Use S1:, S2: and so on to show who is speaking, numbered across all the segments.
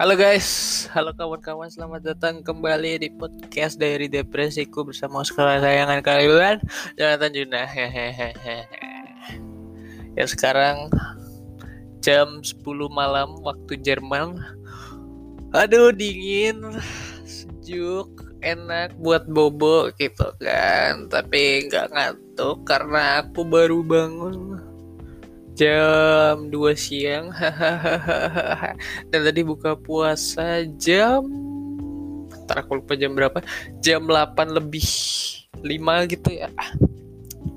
S1: Halo guys, halo kawan-kawan, selamat datang kembali di podcast dari depresiku bersama sekolah sayangan kalian, Jonathan Juna. Ya sekarang jam 10 malam waktu Jerman. Aduh dingin, sejuk, enak buat bobo gitu kan. Tapi nggak ngantuk karena aku baru bangun jam 2 siang. Dan tadi buka puasa jam ntar aku lupa jam berapa. Jam 8 lebih 5 gitu ya.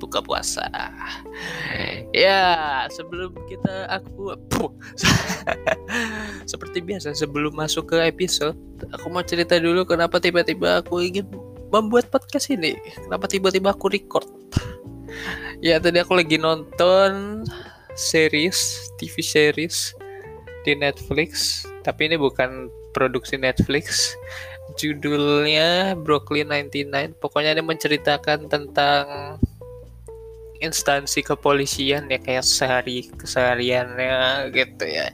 S1: Buka puasa. Ya sebelum kita aku seperti biasa sebelum masuk ke episode aku mau cerita dulu kenapa tiba-tiba aku ingin membuat podcast ini. Kenapa tiba-tiba aku record? Ya tadi aku lagi nonton series TV series di Netflix tapi ini bukan produksi Netflix. Judulnya Brooklyn 99 pokoknya ini menceritakan tentang instansi kepolisian ya kayak sehari kesehariannya gitu ya.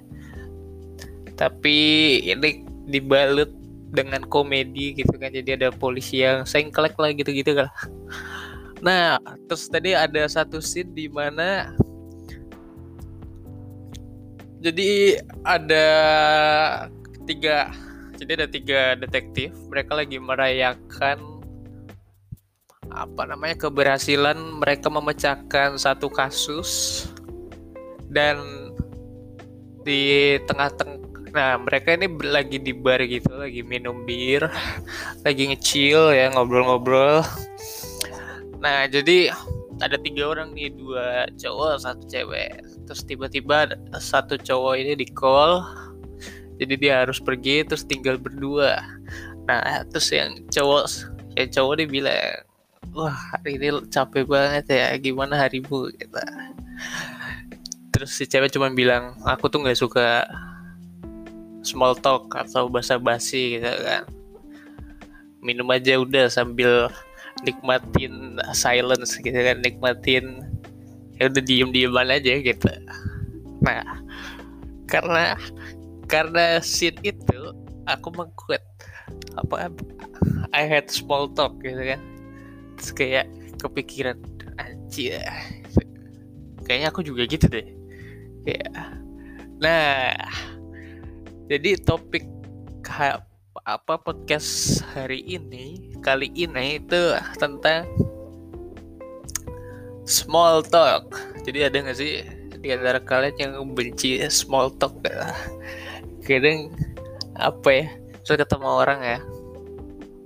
S1: Tapi ini dibalut dengan komedi gitu kan jadi ada polisi yang sengklek lah gitu-gitu kan. Nah terus tadi ada satu scene di mana jadi ada tiga jadi ada tiga detektif. Mereka lagi merayakan apa namanya keberhasilan mereka memecahkan satu kasus. Dan di tengah-tengah nah mereka ini lagi di bar gitu lagi minum bir lagi ngecil ya ngobrol-ngobrol. Nah jadi ada tiga orang nih dua cowok satu cewek terus tiba-tiba satu cowok ini di call jadi dia harus pergi terus tinggal berdua. Nah terus yang cowok yang cowok dia bilang wah hari ini capek banget ya gimana harimu? Gitu. Terus si cewek cuma bilang aku tuh nggak suka small talk atau basa-basi gitu kan. Minum aja udah sambil nikmatin silence gitu kan nikmatin ya udah diem dieman aja gitu. Nah karena karena scene itu aku mengkut apa I had small talk gitu kan. Terus kayak kepikiran anjir. Kayaknya aku juga gitu deh. Kayak nah jadi topik apa podcast hari ini kali ini itu tentang small talk. Jadi ada nggak sih di antara kalian yang benci small talk kadang apa ya? Saya ketemu orang ya?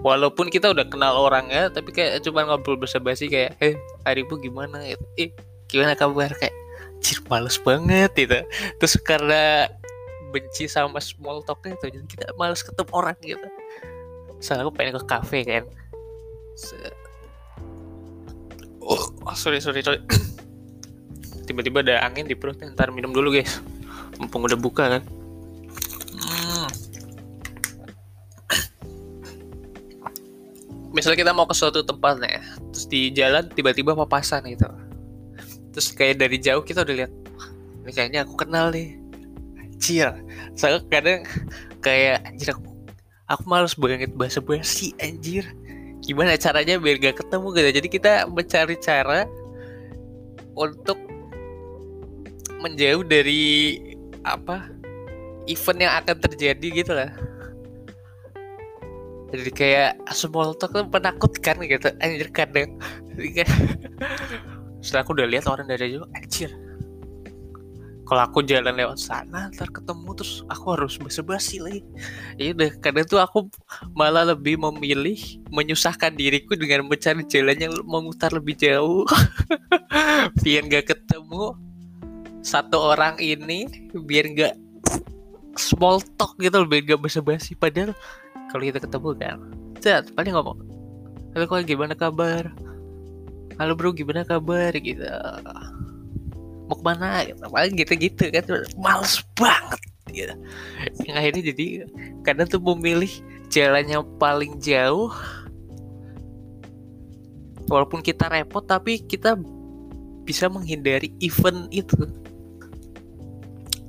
S1: Walaupun kita udah kenal orang ya tapi kayak cuma ngobrol basa-basi kayak eh harimu gimana? Eh gimana kabar? Kayak cir males banget gitu. Terus karena benci sama small talknya itu jadi kita males ketemu orang gitu. Soalnya aku pengen ke kafe kan. Oh, oh sorry sorry sorry. Tiba-tiba ada angin di perut ntar minum dulu guys. Mumpung udah buka kan? Hmm. misalnya kita mau ke suatu tempat nih terus di jalan tiba-tiba papasan gitu. Terus kayak dari jauh kita udah lihat ini kayaknya aku kenal nih. Anjir. Saya kadang kayak anjir aku aku males banget bahasa basi anjir gimana caranya biar gak ketemu gitu? Jadi kita mencari cara untuk menjauh dari apa event yang akan terjadi gitu lah. Jadi kayak small talk tuh menakutkan gitu. Anjir kadang. Setelah aku udah lihat orang dari jauh anjir kalau aku jalan lewat sana ntar ketemu terus aku harus basa-basi lagi. Ya udah kadang tuh aku malah lebih memilih menyusahkan diriku dengan mencari jalan yang memutar lebih jauh. Biar gak ketemu satu orang ini biar gak small talk gitu biar gak basa-basi. Padahal kalau kita ketemu kan chat paling ngomong halo kau gimana kabar? Halo bro gimana kabar? gitu mau ke mana gitu. paling gitu-gitu kan males banget gitu. yang akhirnya jadi kadang tuh memilih jalan yang paling jauh walaupun kita repot tapi kita bisa menghindari event itu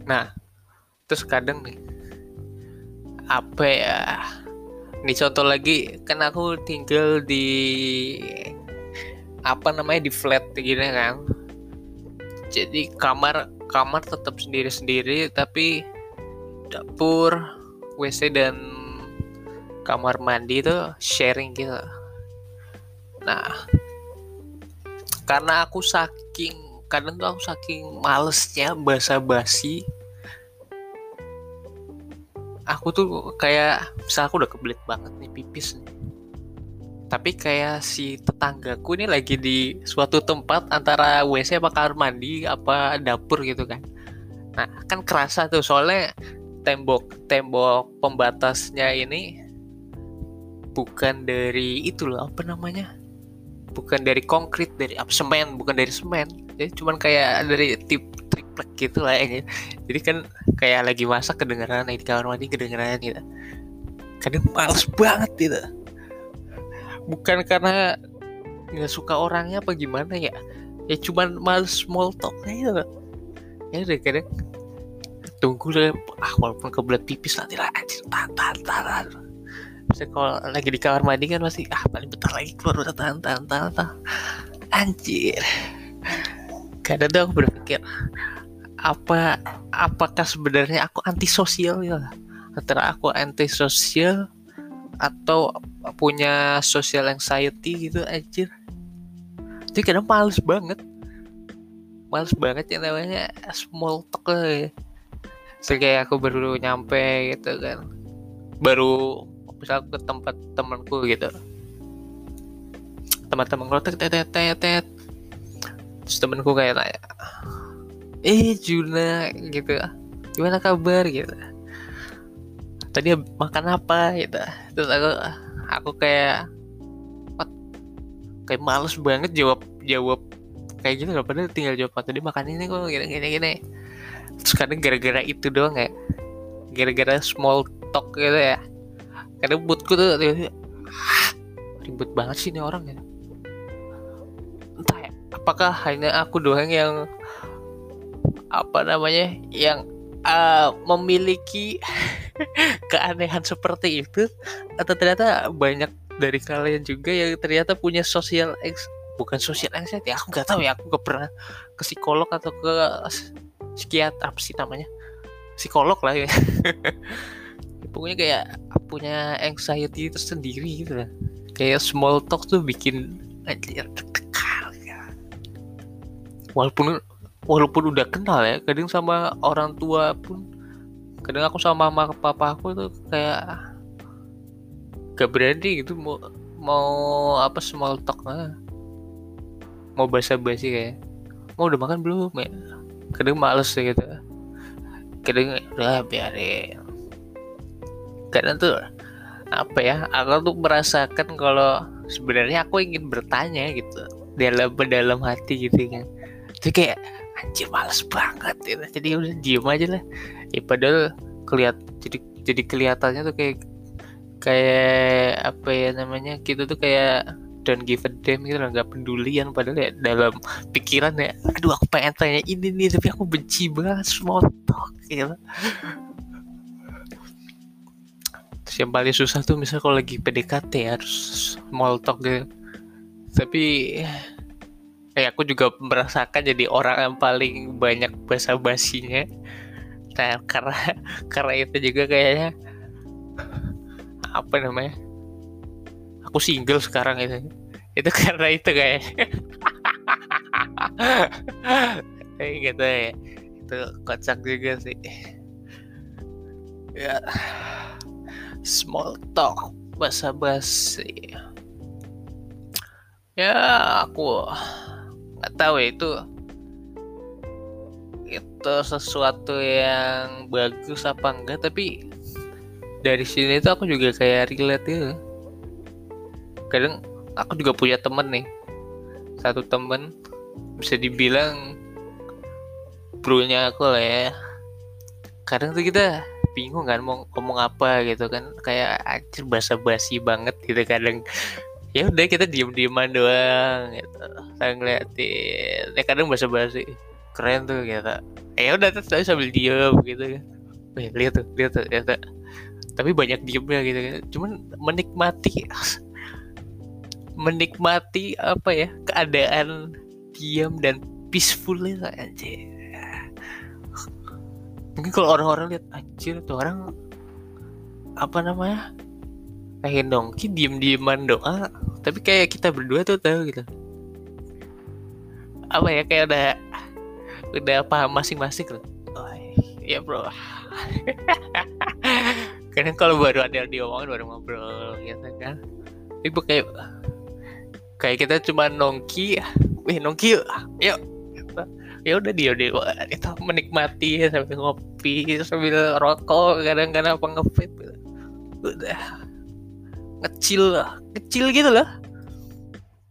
S1: nah terus kadang nih apa ya ini contoh lagi kan aku tinggal di apa namanya di flat gini kan jadi kamar kamar tetap sendiri-sendiri tapi dapur WC dan kamar mandi itu sharing gitu. Nah karena aku saking kadang tuh aku saking malesnya basa-basi aku tuh kayak misal aku udah kebelit banget nih pipis nih tapi kayak si tetanggaku ini lagi di suatu tempat antara WC apa kamar mandi apa dapur gitu kan. Nah kan kerasa tuh soalnya tembok tembok pembatasnya ini bukan dari itu loh apa namanya? Bukan dari konkret dari apa semen bukan dari semen. Jadi cuman kayak dari tip triplek gitu lah ya. Jadi kan kayak lagi masak kedengeran di kamar mandi kedengeran gitu. Kadang males banget gitu bukan karena nggak suka orangnya apa gimana ya? Ya cuman males small talk aja ya udah kadang tunggu deh ah walaupun kebelet pipis nanti lah anjir. Tahan tahan tahan Misalnya kalau lagi di kamar mandi kan masih ah paling bentar lagi keluar udah tahan tahan tahan tahan. Anjir. Kadang tuh aku berpikir apa apakah sebenarnya aku antisosial ya antara aku antisosial atau punya social anxiety gitu anjir. Jadi kadang males banget. Males banget yang namanya small talk ya. Kayak aku baru nyampe gitu kan. Baru misal ke tempat temanku gitu. Teman-teman gue tet tet tet tet terus temanku kayak tanya eh Juna gitu. Gimana kabar? gitu. Tadi makan apa? gitu. Terus aku aku kayak what? kayak males banget jawab jawab kayak gitu loh. Padahal tinggal jawab tadi makan ini kok gini gini gini. Terus kadang gara-gara itu doang ya. Gara-gara small talk gitu ya. Kadang moodku tuh ah, ribet banget sih ini orang ya. Entah ya apakah hanya aku doang yang apa namanya yang uh, memiliki keanehan seperti itu atau ternyata banyak dari kalian juga yang ternyata punya sosial ex bukan sosial anxiety aku nggak tahu ya aku gak pernah ke psikolog atau ke psikiater apa sih namanya psikolog lah ya. Pokoknya kayak punya anxiety tersendiri gitu lah. Kayak small talk tuh bikin anjir walaupun walaupun udah kenal ya kadang sama orang tua pun kadang aku sama mama papa aku tuh kayak gak berani gitu mau mau apa small talk lah mau basa basi kayak mau udah makan belum? Ya kadang males gitu. Kadang udah biarin. Kadang tuh apa ya aku tuh merasakan kalau sebenarnya aku ingin bertanya gitu dalam dalam hati gitu kan. Itu kayak anjir males banget ya. jadi udah diem aja lah ya padahal keliat jadi jadi kelihatannya tuh kayak kayak apa ya namanya gitu tuh kayak don't give a damn gitu nggak pedulian padahal ya dalam pikiran ya aduh aku pengen tanya ini nih tapi aku benci banget small talk gitu. Terus yang paling susah tuh misal kalau lagi PDKT ya, harus small talk gitu. Tapi kayak aku juga merasakan jadi orang yang paling banyak basa basinya nah karena karena itu juga kayaknya. Apa namanya? Aku single sekarang itu. Itu karena itu kayak kayak gitu ya. Itu kocak juga sih. Ya. Small talk basa basi ya aku nggak tahu ya itu itu sesuatu yang bagus apa enggak tapi dari sini tuh aku juga kayak relate ya kadang aku juga punya temen nih. Satu temen bisa dibilang bronya aku lah ya. Kadang tuh kita bingung kan mau ngomong apa gitu kan. Kayak anjir basa basi banget gitu kadang. Ya udah kita diem dieman doang gitu. Saya ngeliatin. Ya kadang bahasa basi keren tuh gitu ya udah terus sambil diem gitu. Wih, lihat tuh lihat tuh lihat tuh. Tapi banyak diemnya gitu kan. Cuman menikmati menikmati apa ya keadaan diam dan peaceful itu aja mungkin kalau orang-orang lihat anjir tuh orang apa namanya kayak dongki diem dieman doa tapi kayak kita berdua tuh tahu gitu. Apa ya kayak udah udah paham masing-masing loh oh, ya bro. Karena kalau baru ada yang diomongin baru ngobrol gitu kan. Itu kayak kayak kita cuma nongki wih nongki yuk yuk. Ya udah dia dia itu menikmati sambil ngopi sambil rokok kadang-kadang apa ngepet udah. Kecil lah kecil gitu lah.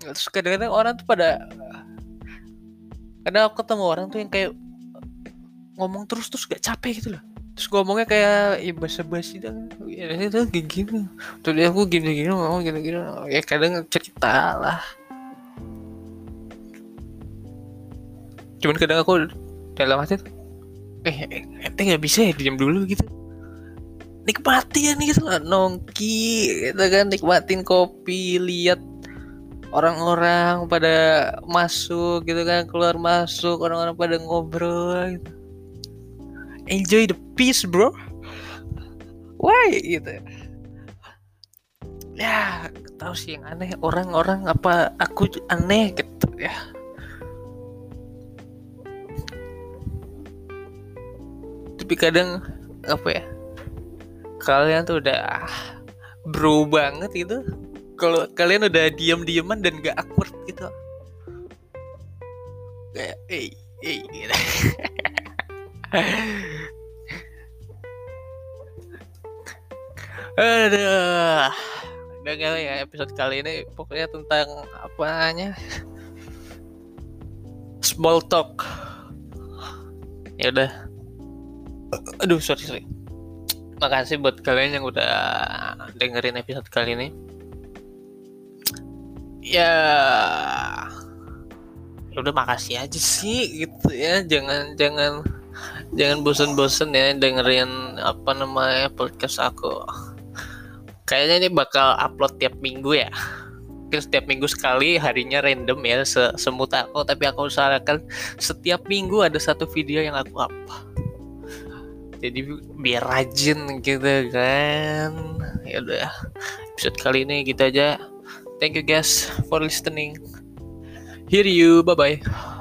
S1: Terus kadang-kadang orang tuh pada kadang aku ketemu orang tuh yang kayak ngomong terus terus gak capek gitu loh. Terus ngomongnya kayak ya basa-basi dan ya itu gini gini. Tuh dia aku gini gini ngomong gini gini ya kadang cerita lah. Cuman kadang aku dalam hati eh ente nggak bisa ya diam dulu gitu. Nikmatin gitu lah nongki gitu kan nikmatin kopi lihat orang-orang pada masuk gitu kan keluar masuk orang-orang pada ngobrol gitu. enjoy the peace bro. Why? Gitu. Ya tahu sih yang aneh. Orang-orang apa aku aneh gitu ya. Tapi kadang apa ya kalian tuh udah bro banget gitu kalau kalian udah diam-diaman dan gak awkward gitu. Kayak eh eh gitu. Aduh, udah gak ya episode kali ini pokoknya tentang apanya small talk. Ya udah, aduh sorry sorry. Makasih buat kalian yang udah dengerin episode kali ini ya, ya udah makasih aja sih gitu ya. Jangan jangan jangan bosen-bosen ya dengerin apa namanya podcast aku. Kayaknya ini bakal upload tiap minggu ya. Mungkin setiap minggu sekali harinya random ya semut aku. Tapi aku usahakan setiap minggu ada satu video yang aku up. Jadi biar rajin gitu kan. Ya udah episode kali ini gitu aja thank you guys for listening. Hear you. Bye bye